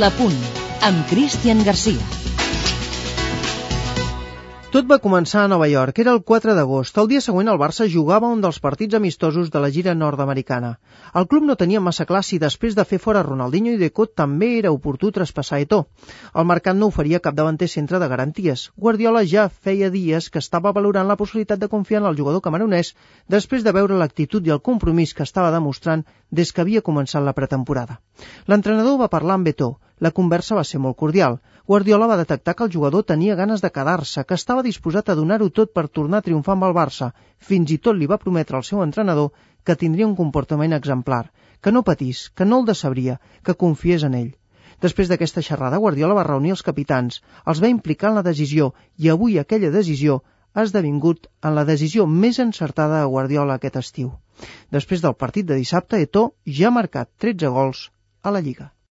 La Punt, amb Cristian Garcia. Tot va començar a Nova York. Era el 4 d'agost. El dia següent el Barça jugava un dels partits amistosos de la gira nord-americana. El club no tenia massa clar si després de fer fora Ronaldinho i Deco també era oportú traspassar Eto. El mercat no oferia cap davanter centre de garanties. Guardiola ja feia dies que estava valorant la possibilitat de confiar en el jugador camaronès després de veure l'actitud i el compromís que estava demostrant des que havia començat la pretemporada. L'entrenador va parlar amb Eto. La conversa va ser molt cordial. Guardiola va detectar que el jugador tenia ganes de quedar-se, que estava disposat a donar-ho tot per tornar a triomfar amb el Barça. Fins i tot li va prometre al seu entrenador que tindria un comportament exemplar, que no patís, que no el decebria, que confiés en ell. Després d'aquesta xerrada, Guardiola va reunir els capitans, els va implicar en la decisió i avui aquella decisió ha esdevingut en la decisió més encertada de Guardiola aquest estiu. Després del partit de dissabte, Eto ja ha marcat 13 gols a la Lliga.